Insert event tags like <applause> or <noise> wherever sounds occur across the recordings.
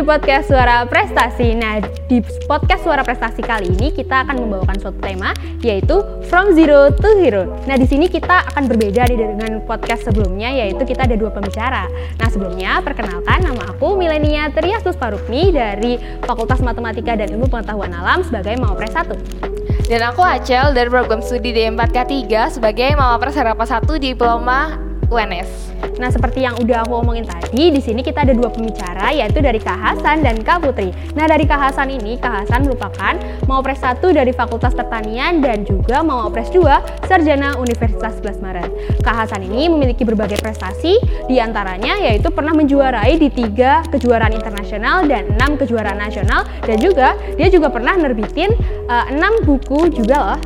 Di podcast Suara Prestasi. Nah, di podcast Suara Prestasi kali ini kita akan membawakan suatu tema yaitu From Zero to Hero. Nah, di sini kita akan berbeda dengan podcast sebelumnya yaitu kita ada dua pembicara. Nah, sebelumnya perkenalkan nama aku Milenia Triasus Parukmi dari Fakultas Matematika dan Ilmu Pengetahuan Alam sebagai Mawapres 1. Dan aku Acel dari program studi D4K3 sebagai Mawapres Harapan 1 Diploma UNS. Nah, seperti yang udah aku omongin tadi, di sini kita ada dua pembicara yaitu dari Kak Hasan dan Kak Putri. Nah, dari Kak Hasan ini, Kak Hasan merupakan Mawapres 1 dari Fakultas Pertanian dan juga Mawapres 2 Sarjana Universitas 11 Maret. Kak Hasan ini memiliki berbagai prestasi, di antaranya yaitu pernah menjuarai di tiga kejuaraan internasional dan enam kejuaraan nasional dan juga dia juga pernah nerbitin uh, buku juga loh.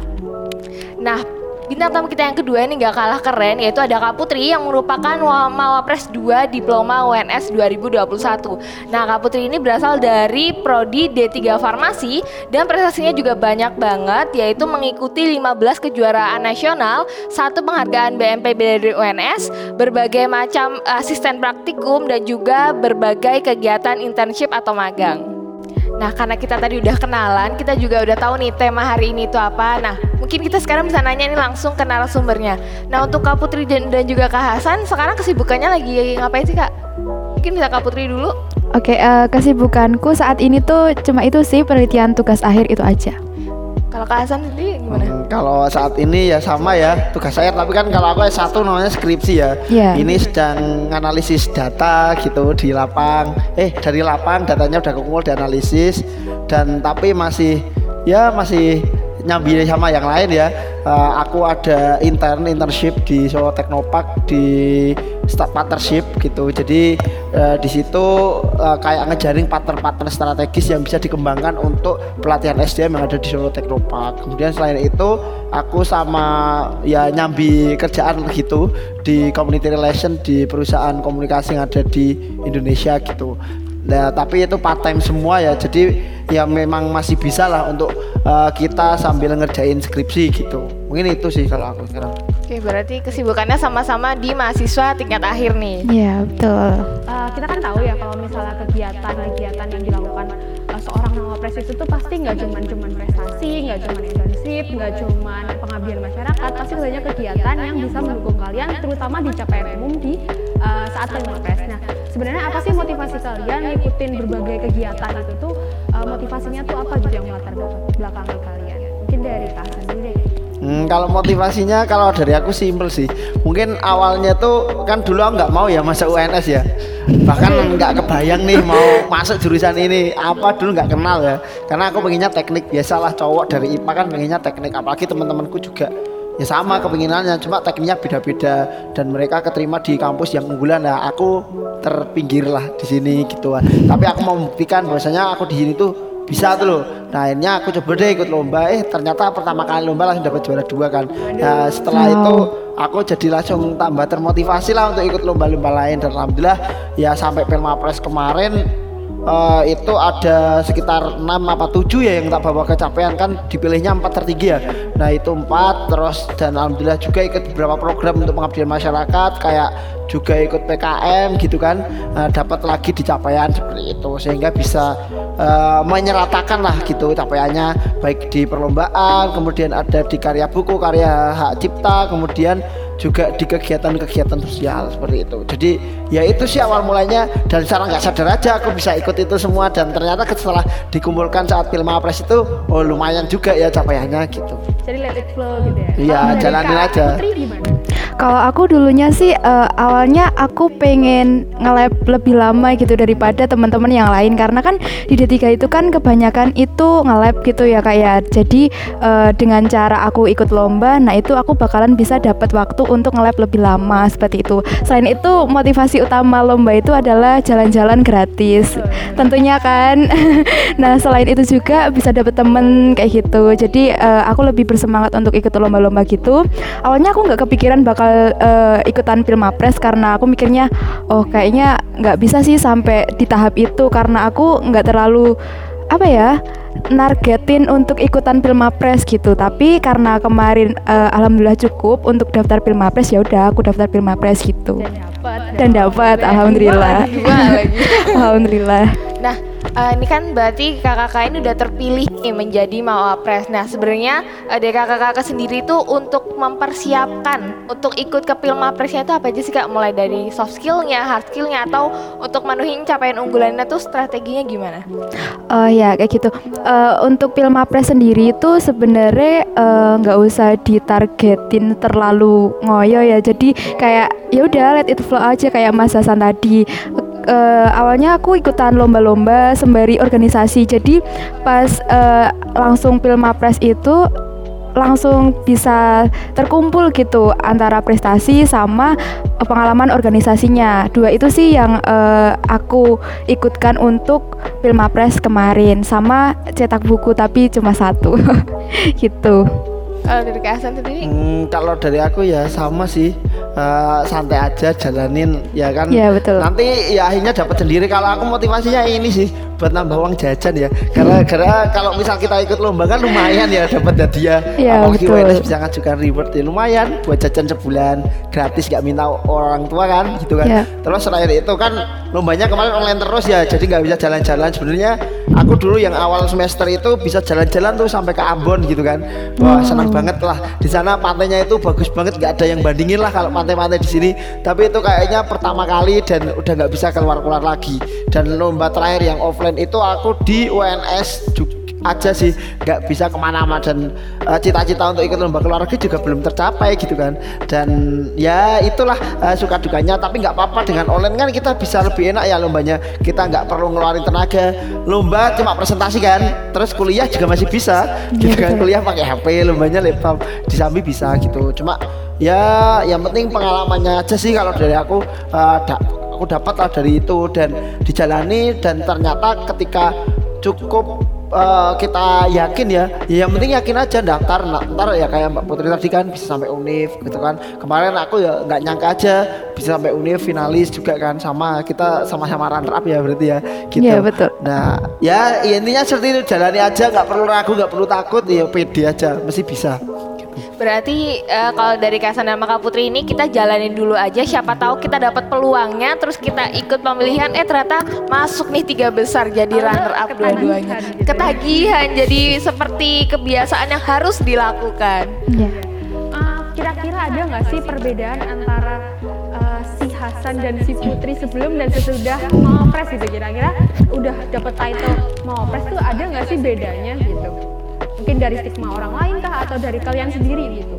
Nah, Bintang tamu kita yang kedua ini gak kalah keren yaitu ada Kak Putri yang merupakan Mawapres 2 Diploma UNS 2021. Nah Kak Putri ini berasal dari Prodi D3 Farmasi dan prestasinya juga banyak banget yaitu mengikuti 15 kejuaraan nasional, satu penghargaan BMPB dari UNS, berbagai macam asisten praktikum dan juga berbagai kegiatan internship atau magang. Nah, karena kita tadi udah kenalan, kita juga udah tahu nih tema hari ini itu apa. Nah, mungkin kita sekarang bisa nanya nih langsung ke narasumbernya. Nah, untuk Kak Putri dan, juga Kak Hasan, sekarang kesibukannya lagi ngapain sih, Kak? Mungkin bisa Kak Putri dulu. Oke, uh, kesibukanku saat ini tuh cuma itu sih penelitian tugas akhir itu aja. Kalau Kak Hasan sendiri gimana? Hmm, kalau saat ini ya sama ya tugas saya, tapi kan kalau aku satu namanya skripsi ya. Yeah. Ini sedang analisis data gitu di lapang. Eh dari lapang datanya udah kumpul dianalisis dan tapi masih ya masih nyambi sama yang lain ya. Uh, aku ada intern internship di Solo Teknopark di start partnership gitu. Jadi uh, di situ uh, kayak ngejaring partner-partner strategis yang bisa dikembangkan untuk pelatihan SDM yang ada di Solo Teknopark. Kemudian selain itu aku sama ya nyambi kerjaan gitu di community relation di perusahaan komunikasi yang ada di Indonesia gitu. Nah, tapi itu part time semua ya. Jadi ya memang masih bisa lah untuk uh, kita sambil ngerjain skripsi gitu. Mungkin itu sih kalau aku sekarang. Oke, berarti kesibukannya sama-sama di mahasiswa tingkat akhir nih. Iya, betul. Uh, kita kan tahu ya kalau misalnya kegiatan-kegiatan yang dilakukan uh, seorang wapres itu tuh pasti nggak cuma cuman prestasi, nggak cuma internship, nggak cuma pengabdian masyarakat, pasti banyak kegiatan yang bisa mendukung kalian, terutama di capaian umum di uh, saat wapres. Nah, sebenarnya apa sih motivasi kalian ngikutin berbagai kegiatan itu tuh uh, motivasinya tuh apa gitu yang melatar belakang kalian? Mungkin dari Kak sendiri. Hmm, kalau motivasinya kalau dari aku simpel sih. Mungkin awalnya tuh kan dulu nggak mau ya masuk UNS ya. Bahkan nggak kebayang nih mau masuk jurusan ini. Apa dulu nggak kenal ya. Karena aku pengennya teknik biasalah cowok dari IPA kan pengennya teknik apalagi teman-temanku juga ya sama kepinginannya cuma tekniknya beda-beda dan mereka keterima di kampus yang unggulan. Nah aku terpinggir lah di sini gitu. Kan tapi aku mau membuktikan bahwasanya aku di sini tuh bisa tuh loh. Nah akhirnya aku coba deh ikut lomba. Eh ternyata pertama kali lomba langsung dapat juara dua kan. Nah setelah itu aku jadi langsung tambah termotivasi lah untuk ikut lomba-lomba lain. Dan alhamdulillah ya sampai Pelma Press kemarin uh, itu ada sekitar 6 apa 7 ya yang tak bawa kecapaian kan dipilihnya 4 tertinggi ya. Nah itu 4 terus dan alhamdulillah juga ikut beberapa program untuk pengabdian masyarakat kayak juga ikut PKM gitu kan. Uh, dapat lagi di capaian seperti itu. Sehingga bisa uh, menyeratakan lah gitu capaiannya. Baik di perlombaan kemudian ada di karya buku karya hak cipta kemudian juga di kegiatan-kegiatan sosial seperti itu. Jadi ya itu sih awal mulanya dan secara nggak sadar aja aku bisa ikut itu semua dan ternyata setelah dikumpulkan saat film Apres itu oh lumayan juga ya capaiannya gitu. Jadi let it flow gitu ya. Iya, jalanin aja. Putri gimana? Kalau aku dulunya sih uh, awalnya aku pengen nge-lab lebih lama gitu daripada teman-teman yang lain karena kan di D3 itu kan kebanyakan itu nge-lab gitu ya kayak jadi uh, dengan cara aku ikut lomba nah itu aku bakalan bisa dapat waktu untuk nge-lab lebih lama seperti itu. Selain itu motivasi utama lomba itu adalah jalan-jalan gratis. Tentunya kan. <laughs> nah, selain itu juga bisa dapat temen kayak gitu. Jadi uh, aku lebih bersemangat untuk ikut lomba-lomba gitu. Awalnya aku nggak kepikiran bakal uh, ikutan Pilmapres karena aku mikirnya oh kayaknya nggak bisa sih sampai di tahap itu karena aku nggak terlalu apa ya nargetin untuk ikutan Pilmapres gitu. Tapi karena kemarin uh, alhamdulillah cukup untuk daftar Pilmapres ya udah aku daftar Pilmapres gitu. Dan dapat. Alhamdulillah. <laughs> Alhamdulillah uh, ini kan berarti kakak-kakak ini udah terpilih nih menjadi mawapres. Nah sebenarnya uh, dari kakak-kakak sendiri itu untuk mempersiapkan untuk ikut ke pilmapresnya itu apa aja sih kak? Mulai dari soft skillnya, hard skillnya, atau untuk menuhin capaian unggulannya tuh strateginya gimana? Oh uh, ya kayak gitu. Uh, untuk pilmapres sendiri itu sebenarnya nggak uh, usah ditargetin terlalu ngoyo ya. Jadi kayak ya udah let it flow aja kayak Mas Hasan tadi uh, awalnya aku ikutan lomba-lomba sembari organisasi. Jadi pas uh, langsung Pilmapres itu langsung bisa terkumpul gitu antara prestasi sama pengalaman organisasinya. Dua itu sih yang uh, aku ikutkan untuk Pilmapres kemarin. Sama cetak buku tapi cuma satu. <laughs> Gitu kalau dari Kak sendiri? Hmm, kalau dari aku ya sama sih. Uh, santai aja jalanin ya kan? Ya, betul. nanti ya akhirnya dapat sendiri. Kalau aku motivasinya ini sih buat nambah uang jajan ya. Karena karena kalau misal kita ikut lomba kan lumayan ya dapat hadiah. Ya, apalagi WNS bisa ngajukan reward ya lumayan. Buat jajan sebulan gratis gak minta orang tua kan gitu kan. Ya. terus selain itu kan lombanya kemarin online terus ya jadi nggak bisa jalan-jalan. Sebenarnya aku dulu yang awal semester itu bisa jalan-jalan tuh sampai ke Ambon gitu kan. Wah senang banget lah. Di sana pantainya itu bagus banget nggak ada yang bandingin lah kalau pantai-pantai di sini. Tapi itu kayaknya pertama kali dan udah nggak bisa keluar-keluar lagi. Dan lomba terakhir yang offline itu aku di UNS juga aja sih. Nggak bisa ke mana-mana. Dan uh, cita-cita untuk ikut lomba keluar negeri juga belum tercapai gitu kan. Dan ya itulah uh, suka dukanya. Tapi nggak apa-apa dengan online kan kita bisa lebih enak ya lombanya. Kita nggak perlu ngeluarin tenaga. Lomba cuma presentasi kan. Terus kuliah juga masih bisa. Gitu kan. kuliah pakai HP lombanya laptop. Di sambil bisa gitu. Cuma ya yang penting pengalamannya aja sih kalau dari aku. Uh, da aku dapat lah dari itu. Dan dijalani. Dan ternyata ketika cukup uh, kita yakin ya, ya yang penting yakin aja daftar. Nah, ntar ya kayak Mbak Putri tadi kan bisa sampai univ gitu kan. Kemarin aku ya nggak nyangka aja bisa sampai univ finalis juga kan. Sama kita sama-sama runner up ya berarti ya. Gitu. Ya, betul. nah ya, ya intinya seperti itu. Jalani aja nggak perlu ragu nggak perlu takut. Ya pede aja. Mesti bisa Berarti uh, kalau dari Kasan sama Kak Putri ini kita jalanin dulu aja siapa tahu kita dapat peluangnya terus kita ikut pemilihan eh ternyata masuk nih tiga besar jadi runner up dua-duanya. Gitu. Ketagihan jadi seperti kebiasaan yang harus dilakukan. Uh, kira-kira ada nggak sih perbedaan antara uh, si Hasan dan si Putri sebelum dan sesudah mau pres gitu kira-kira udah dapat title mau pres tuh ada nggak sih bedanya gitu? Mungkin dari stigma orang lain kah? Atau dari kalian sendiri gitu?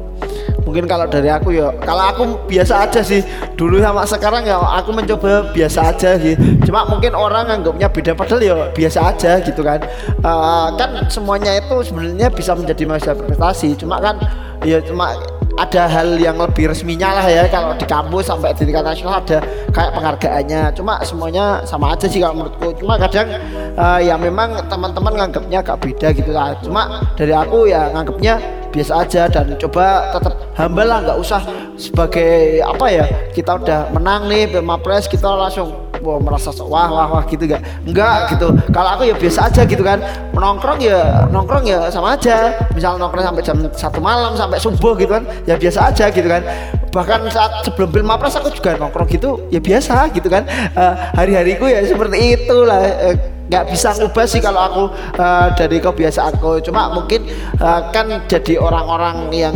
Mungkin kalau dari aku ya kalau aku biasa aja sih. Dulu sama sekarang ya aku mencoba biasa aja gitu cuma mungkin orang anggapnya beda padahal ya biasa aja gitu kan. Uh, kan semuanya itu sebenarnya bisa menjadi masa prestasi. Cuma kan ya cuma ada hal yang lebih resminya lah ya kalau di kampus sampai di tingkat nasional ada kayak penghargaannya. Cuma semuanya sama aja sih kalau menurutku. Cuma kadang uh, ya memang teman-teman nganggapnya agak beda gitu lah. Cuma dari aku ya nganggapnya biasa aja dan coba tetap humble lah nggak usah sebagai apa ya kita udah menang nih Pres kita langsung wah merasa wah wah wah gitu gak? Enggak gitu. Kalau aku ya biasa aja gitu kan. Menongkrong ya nongkrong ya sama aja. Misal nongkrong sampai jam satu malam sampai subuh gitu kan ya biasa aja gitu kan. Bahkan saat sebelum film mapres aku juga nongkrong gitu ya biasa gitu kan. Uh, hari-hariku ya seperti itulah. Uh, nggak bisa ngubah sih kalau aku uh, dari kebiasaanku cuma mungkin uh, kan jadi orang-orang yang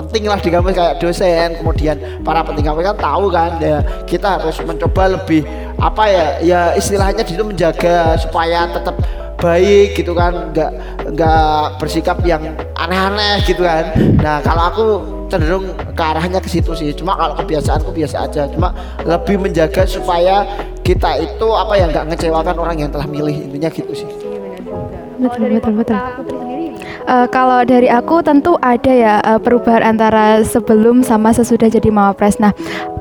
penting lah di kampus kayak dosen kemudian para penting kampus kan tahu kan ya kita harus mencoba lebih apa ya ya istilahnya itu menjaga supaya tetap baik gitu kan nggak nggak bersikap yang aneh-aneh gitu kan. Nah kalau aku cenderung ke arahnya ke situ sih cuma kalau kebiasaanku biasa aja. Cuma lebih menjaga supaya kita itu apa ya nggak ngecewakan orang yang telah milih intinya gitu sih. Betul, betul, betul. Kak Eh, kalau dari aku tentu ada ya eh, perubahan antara sebelum sama sesudah jadi mawapres. Nah,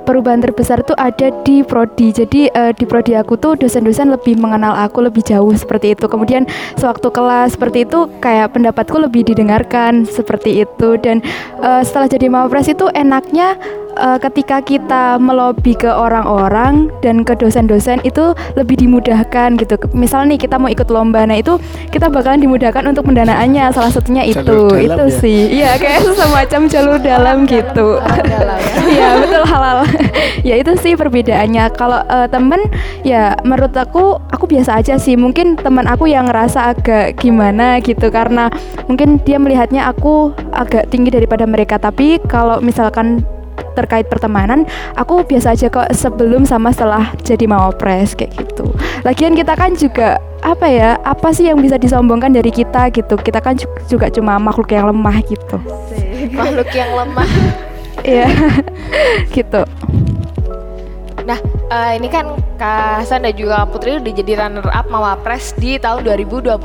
perubahan terbesar tuh ada di prodi. Jadi eh, di prodi aku tuh dosen-dosen lebih mengenal aku lebih jauh seperti itu. Kemudian sewaktu kelas seperti itu kayak pendapatku lebih didengarkan seperti itu. Dan eh, setelah jadi mawapres itu enaknya ketika kita melobi ke orang-orang dan ke dosen-dosen itu lebih dimudahkan gitu. Misal nih kita mau ikut lomba, nah itu kita bakalan dimudahkan untuk pendanaannya. Salah satunya itu, Jalur dalam itu ya? sih. Iya kayak <laughs> semacam jalur dalam gitu. <laughs> Iya betul halal. <laughs> ya itu sih perbedaannya. Kalau eh, temen ya menurut aku aku biasa aja sih. Mungkin teman aku yang ngerasa agak gimana gitu karena mungkin dia melihatnya aku agak tinggi daripada mereka. Tapi kalau misalkan terkait pertemanan, aku biasa aja kok sebelum sama setelah jadi mawapres kayak gitu. Lagian kita kan juga apa ya? Apa sih yang bisa disombongkan dari kita gitu? Kita kan ju- juga cuma makhluk yang lemah gitu. Makhluk yang lemah. <laughs> Iya. <laughs> gitu. Nah, eh, ini kan Kak Hasan dan juga Putri udah jadi runner up Mawapres di tahun 2021.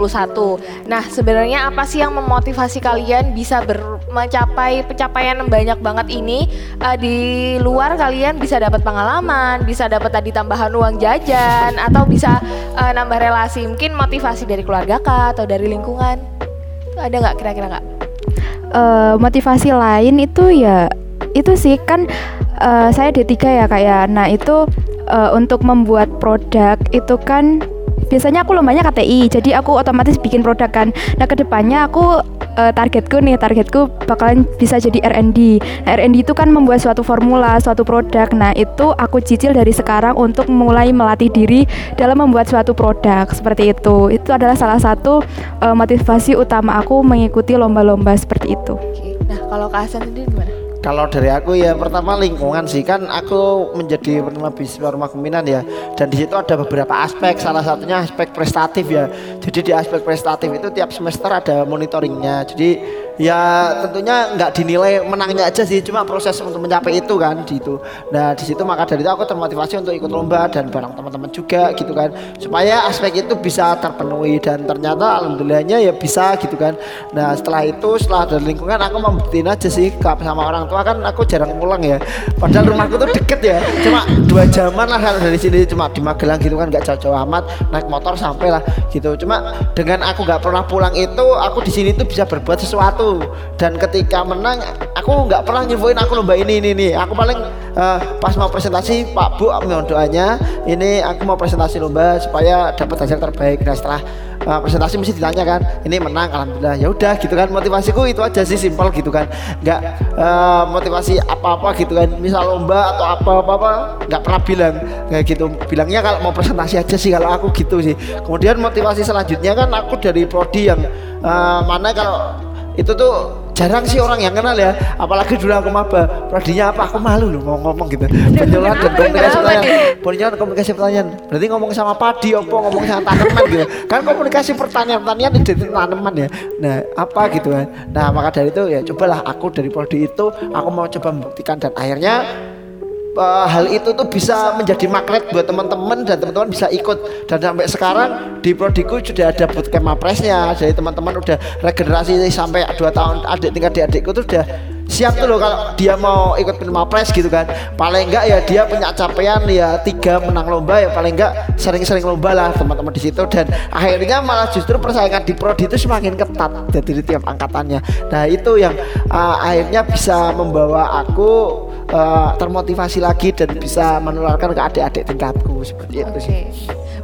Nah, sebenarnya apa sih yang memotivasi kalian bisa ber- mencapai pencapaian banyak banget ini? Eh, di luar kalian bisa dapat pengalaman, bisa dapat tadi tambahan uang jajan, atau bisa eh, nambah relasi. Mungkin motivasi dari keluarga Kak atau dari lingkungan. Itu Ada nggak kira-kira Kak? eh, motivasi lain itu ya itu sih kan eh, saya D3 ya kak ya. Nah itu eh, untuk membuat produk itu kan biasanya aku lombanya KTI jadi aku otomatis bikin produk kan. Nah ke depannya aku eh, targetku nih targetku bakalan bisa jadi R&D. Nah, R&D itu kan membuat suatu formula, suatu produk. Nah itu aku cicil dari sekarang untuk mulai melatih diri dalam membuat suatu produk seperti itu. Itu adalah salah satu eh, motivasi utama aku mengikuti lomba-lomba seperti itu. Nah, kalau Kak Hasan sendiri gimana? Kalau dari aku ya pertama lingkungan sih. Kan aku menjadi penerima beasiswa rumah keminan ya. Dan di situ ada beberapa aspek. Salah satunya aspek prestatif ya. Jadi di aspek prestatif itu tiap semester ada monitoringnya. Jadi ya tentunya nggak dinilai menangnya aja sih. Cuma proses untuk mencapai itu kan di itu. Nah di situ maka dari itu aku termotivasi untuk ikut lomba dan bareng teman-teman juga gitu kan. Supaya aspek itu bisa terpenuhi. Dan ternyata alhamdulillahnya ya bisa gitu kan. Nah setelah itu setelah dari lingkungan aku membuktiin aja sih sama orang kan aku jarang pulang ya. Padahal rumahku tuh deket ya. Cuma dua jaman lah kalau dari sini. Cuma di Magelang gitu kan nggak jauh-jauh amat. Naik motor sampai lah gitu. Cuma dengan aku nggak pernah pulang itu aku di sini tuh bisa berbuat sesuatu. Dan ketika menang aku nggak pernah nginfoin aku lomba ini ini nih aku paling eh, pas mau presentasi Pak Bu mohon doanya. Ini aku mau presentasi lomba supaya dapat hasil terbaik. Nah setelah eh, presentasi mesti ditanya kan ini menang alhamdulillah. Ya udah gitu kan. Motivasiku itu aja sih simpel gitu kan. Nggak eh, motivasi apa-apa gitu kan. Misal lomba atau apa-apa nggak pernah bilang kayak gitu. Bilangnya kalau mau presentasi aja sih kalau aku gitu sih. Kemudian motivasi selanjutnya kan aku dari prodi yang eh, mana kalau itu tuh jarang sih orang yang kenal ya apalagi dulu aku maba. Prodinya apa? Aku malu loh mau ngomong gitu. <laughs> Penjualan dan komunikasi pertanyaan. penjualan komunikasi pertanyaan. Berarti ngomong sama padi apa? Ngomong sama tanaman gitu. Kan komunikasi pertanian pertanian identik tanaman ya. Nah apa gitu kan. Nah maka dari itu ya cobalah aku dari prodi itu aku mau coba membuktikan dan akhirnya eh, hal itu tuh bisa menjadi magnet buat teman-teman dan teman-teman bisa ikut. Dan sampai sekarang di prodiku sudah ada bootcamp mapresnya jadi teman-teman udah regenerasi sampai dua tahun. Adik tingkat adik-adikku tuh udah siap tuh loh kalau dia mau ikut mapres gitu kan. Paling enggak ya dia punya capaian ya tiga menang lomba ya paling enggak sering-sering lomba lah teman-teman di situ. Dan akhirnya malah justru persaingan di prodi itu semakin ketat dari tiap angkatannya. Nah itu yang uh, akhirnya bisa membawa aku uh, termotivasi lagi dan bisa menularkan ke adik-adik tingkatku seperti itu sih.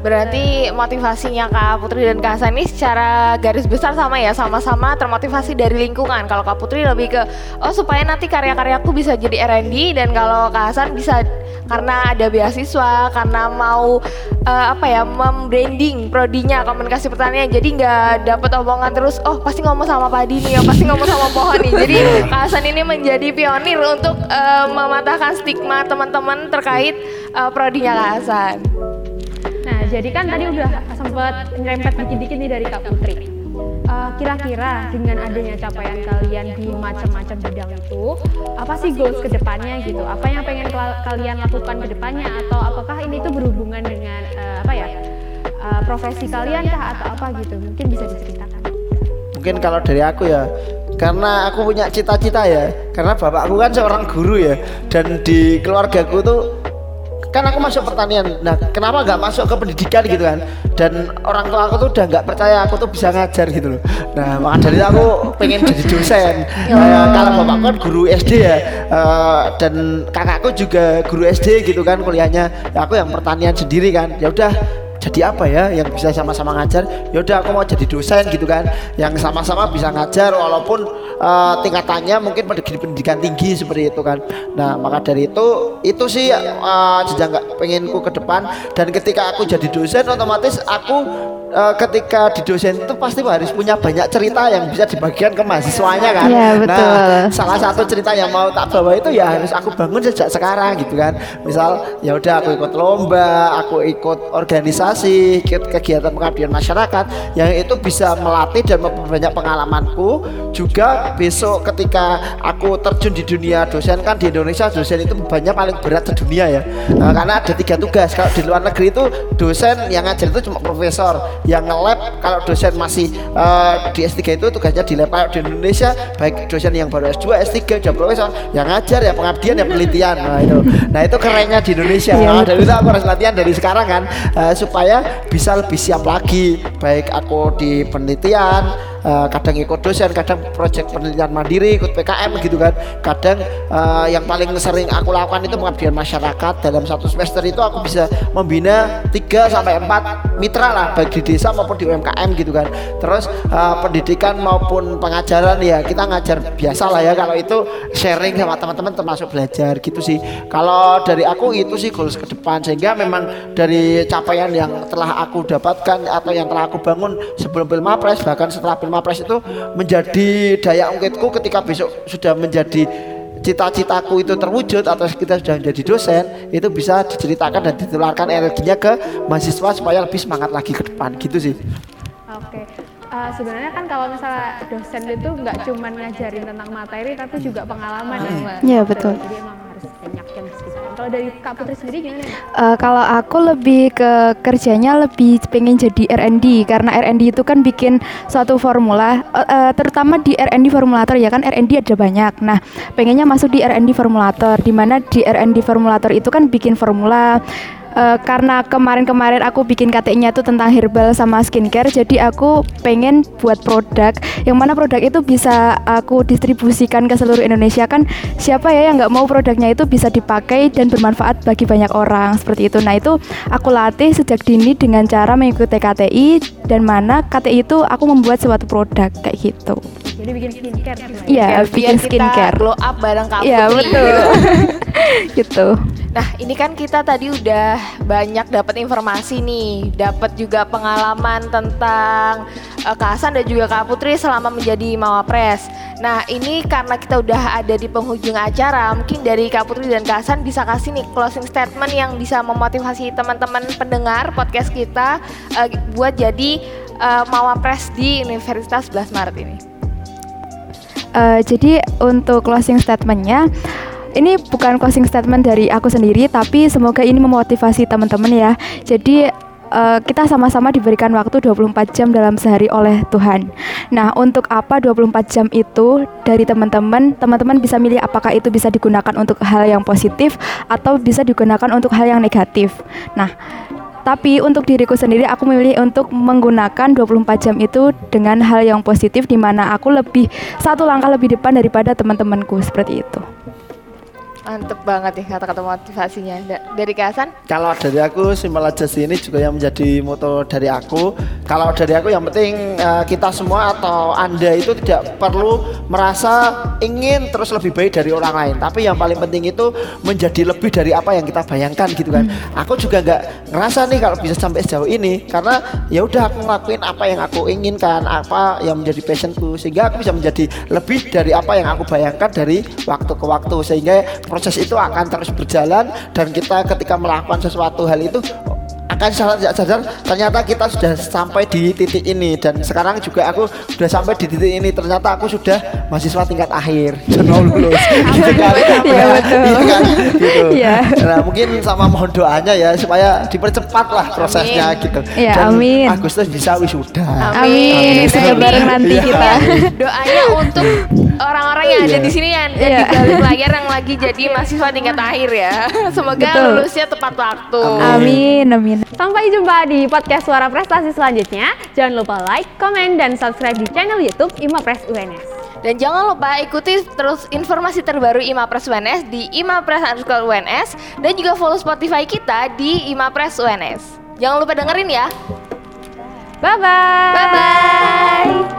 Berarti motivasinya Kak Putri dan Kak Hasan ini secara garis besar sama ya, sama-sama termotivasi dari lingkungan. Kalau Kak Putri lebih ke oh supaya nanti karya-karyaku bisa jadi R&D dan kalau Kak Hasan bisa karena ada beasiswa, karena mau eh, apa ya, membranding prodinya komunikasi pertanian. Jadi nggak dapat omongan terus, oh pasti ngomong sama padi nih, oh pasti ngomong sama pohon nih. Jadi Kak Hasan ini menjadi pionir untuk eh, mematahkan stigma teman-teman terkait eh, prodinya Kak Hasan. Jadi kan tadi udah sempat nyerempet dikit-dikit nih dari Kak Putri. Eh, kira-kira dengan adanya capaian kalian di macam-macam bidang itu, apa sih goals ke depannya gitu? Apa yang pengen kalian lakukan ke depannya atau apakah ini tuh berhubungan dengan eh, apa ya eh, profesi kalian kah atau apa gitu? Mungkin bisa diceritakan. Mungkin kalau dari aku ya karena aku punya cita-cita ya karena bapakku kan seorang guru ya dan di keluargaku tuh kan aku masuk pertanian. Nah kenapa nggak masuk ke pendidikan gitu kan? Dan orang tua aku tuh udah nggak percaya aku tuh bisa ngajar gitu loh. Nah maka dari itu aku pengen jadi dosen. Eh, <laughs> kalau bapakku kan guru SD ya. Eh, dan kakakku juga guru SD gitu kan kuliahnya. Ya, aku yang pertanian sendiri kan. Ya udah jadi apa ya yang bisa sama-sama ngajar? Ya udah aku mau jadi dosen gitu kan. Yang sama-sama bisa ngajar walaupun eh, tingkatannya mungkin pendidikan, tinggi seperti itu kan. Nah maka dari itu itu sih jenjang nggak penginku ke depan. Dan ketika aku jadi dosen otomatis aku eh, ketika di dosen itu pasti harus punya banyak cerita yang bisa dibagikan ke mahasiswanya kan. Iya, betul. nah salah satu cerita yang mau tak bawa itu ya harus aku bangun sejak sekarang gitu kan. Misal ya udah aku ikut lomba aku ikut organisasi ikut kegiatan pengabdian masyarakat yang itu bisa melatih dan memperbanyak pengalamanku. Juga besok ketika aku terjun di dunia dosen kan di Indonesia dosen itu banyak paling berat sedunia ya. Nah, karena ada tiga tugas. Kalau di luar negeri itu dosen yang ngajar itu cuma profesor yang nge-lab kalau dosen masih eh, di S3 itu tugasnya di lab. Kalau di Indonesia baik dosen yang baru S2, S3, udah profesor yang ngajar ya pengabdian ya penelitian. Nah itu. Nah itu kerennya di Indonesia. Nah, dari itu aku harus latihan dari sekarang kan eh, supaya bisa lebih siap lagi. Baik aku di penelitian eh, kadang ikut dosen, kadang proyek penelitian mandiri, ikut PKM gitu kan. Kadang eh, yang paling sering aku lakukan itu pengabdian masyarakat. Dalam satu semester itu aku bisa membina 3 sampai 4 mitra lah baik di desa maupun di UMKM gitu kan. Terus eh, pendidikan maupun pengajaran ya kita ngajar biasa lah ya kalau itu sharing sama teman-teman termasuk belajar gitu sih. Kalau dari aku itu sih goals ke depan sehingga memang dari capaian yang telah aku dapatkan atau yang telah aku bangun sebelum Pilmapres bahkan setelah Pilmapres itu menjadi daya ungkitku ketika besok sudah menjadi cita-citaku itu terwujud atau kita sudah menjadi dosen itu bisa diceritakan dan ditularkan energinya ke mahasiswa supaya lebih semangat lagi ke depan gitu sih Oke. Eh, sebenarnya kan kalau misalnya dosen itu nggak cuma ngajarin tentang materi tapi juga pengalaman ya. Iya, betul. Jadi emang harus banyak yang. Kalau dari Kak Putri sendiri gimana? Eh, kalau aku lebih ke kerjanya lebih pengen jadi R&D karena R&D itu kan bikin suatu formula eh, terutama di R&D formulator ya kan R&D ada banyak. Nah, pengennya masuk di R&D formulator di mana di R&D formulator itu kan bikin formula Eh, karena kemarin-kemarin aku bikin KTI-nya itu tentang herbal sama skincare, jadi aku pengen buat produk yang mana produk itu bisa aku distribusikan ke seluruh Indonesia kan siapa ya yang nggak mau produknya itu bisa dipakai dan bermanfaat bagi banyak orang seperti itu. Nah itu aku latih sejak dini dengan cara mengikuti KTI dan mana KTI itu aku membuat suatu produk kayak gitu. Jadi bikin skincare? Iya, bikin skincare. glow up bareng Kak Iya betul. <laughs> gitu. Nah, ini kan kita tadi udah banyak dapat informasi nih, dapat juga pengalaman tentang eh, Kak Hasan dan juga Kak Putri selama menjadi Mawapres. Nah, ini karena kita udah ada di penghujung acara, mungkin dari Kak Putri dan Kak Hasan bisa kasih nih closing statement yang bisa memotivasi teman-teman pendengar podcast kita eh, buat jadi eh, Mawapres di Universitas 11 Maret ini. Eh, jadi untuk closing statementnya ini bukan closing statement dari aku sendiri tapi semoga ini memotivasi teman-teman ya. Jadi eh, kita sama-sama diberikan waktu 24 jam dalam sehari oleh Tuhan. Nah untuk apa 24 jam itu dari teman-teman? Teman-teman bisa milih apakah itu bisa digunakan untuk hal yang positif atau bisa digunakan untuk hal yang negatif. Nah tapi untuk diriku sendiri aku memilih untuk menggunakan 24 jam itu dengan hal yang positif di mana aku lebih satu langkah lebih depan daripada teman-temanku seperti itu. Mantep banget nih kata-kata motivasinya Da- dari Kak Hasan. Kalau dari aku simpel aja sih ini juga yang menjadi moto dari aku. Kalau dari aku yang penting eh, kita semua atau anda itu tidak perlu merasa ingin terus lebih baik dari orang lain. Tapi yang paling penting itu menjadi lebih dari apa yang kita bayangkan gitu kan. Aku juga nggak ngerasa nih kalau bisa sampai sejauh ini karena ya udah aku ngelakuin apa yang aku inginkan, apa yang menjadi passionku sehingga aku bisa menjadi lebih dari apa yang aku bayangkan dari waktu ke waktu sehingga proses itu akan terus berjalan dan kita ketika melakukan sesuatu hal itu kan salah tidak sadar ternyata kita sudah sampai di titik ini dan sekarang juga aku sudah sampai di titik ini ternyata aku sudah mahasiswa tingkat akhir dan mau lulus gitu kan Iya, betul. Iya kan? gitu nah mungkin sama mohon doanya ya supaya dipercepat lah prosesnya gitu Iya, dan amin. Agustus bisa wisuda Amin. Nah, Sudah bareng nanti kita. Doanya untuk orang-orang yang ada Iya. di sini yang Iya. di balik layar yang lagi jadi mahasiswa tingkat akhir ya. <laughs> Semoga Betul. lulusnya tepat waktu. Amin, amin. Sampai jumpa di podcast Suara Prestasi selanjutnya. Jangan lupa like, komen, dan subscribe di channel YouTube Imapres UNS. Dan jangan lupa ikuti terus informasi terbaru Imapres UNS di Imapres underscore UNS dan juga follow Spotify kita di Imapres UNS. Jangan lupa dengerin ya. Bye-bye! Bye bye.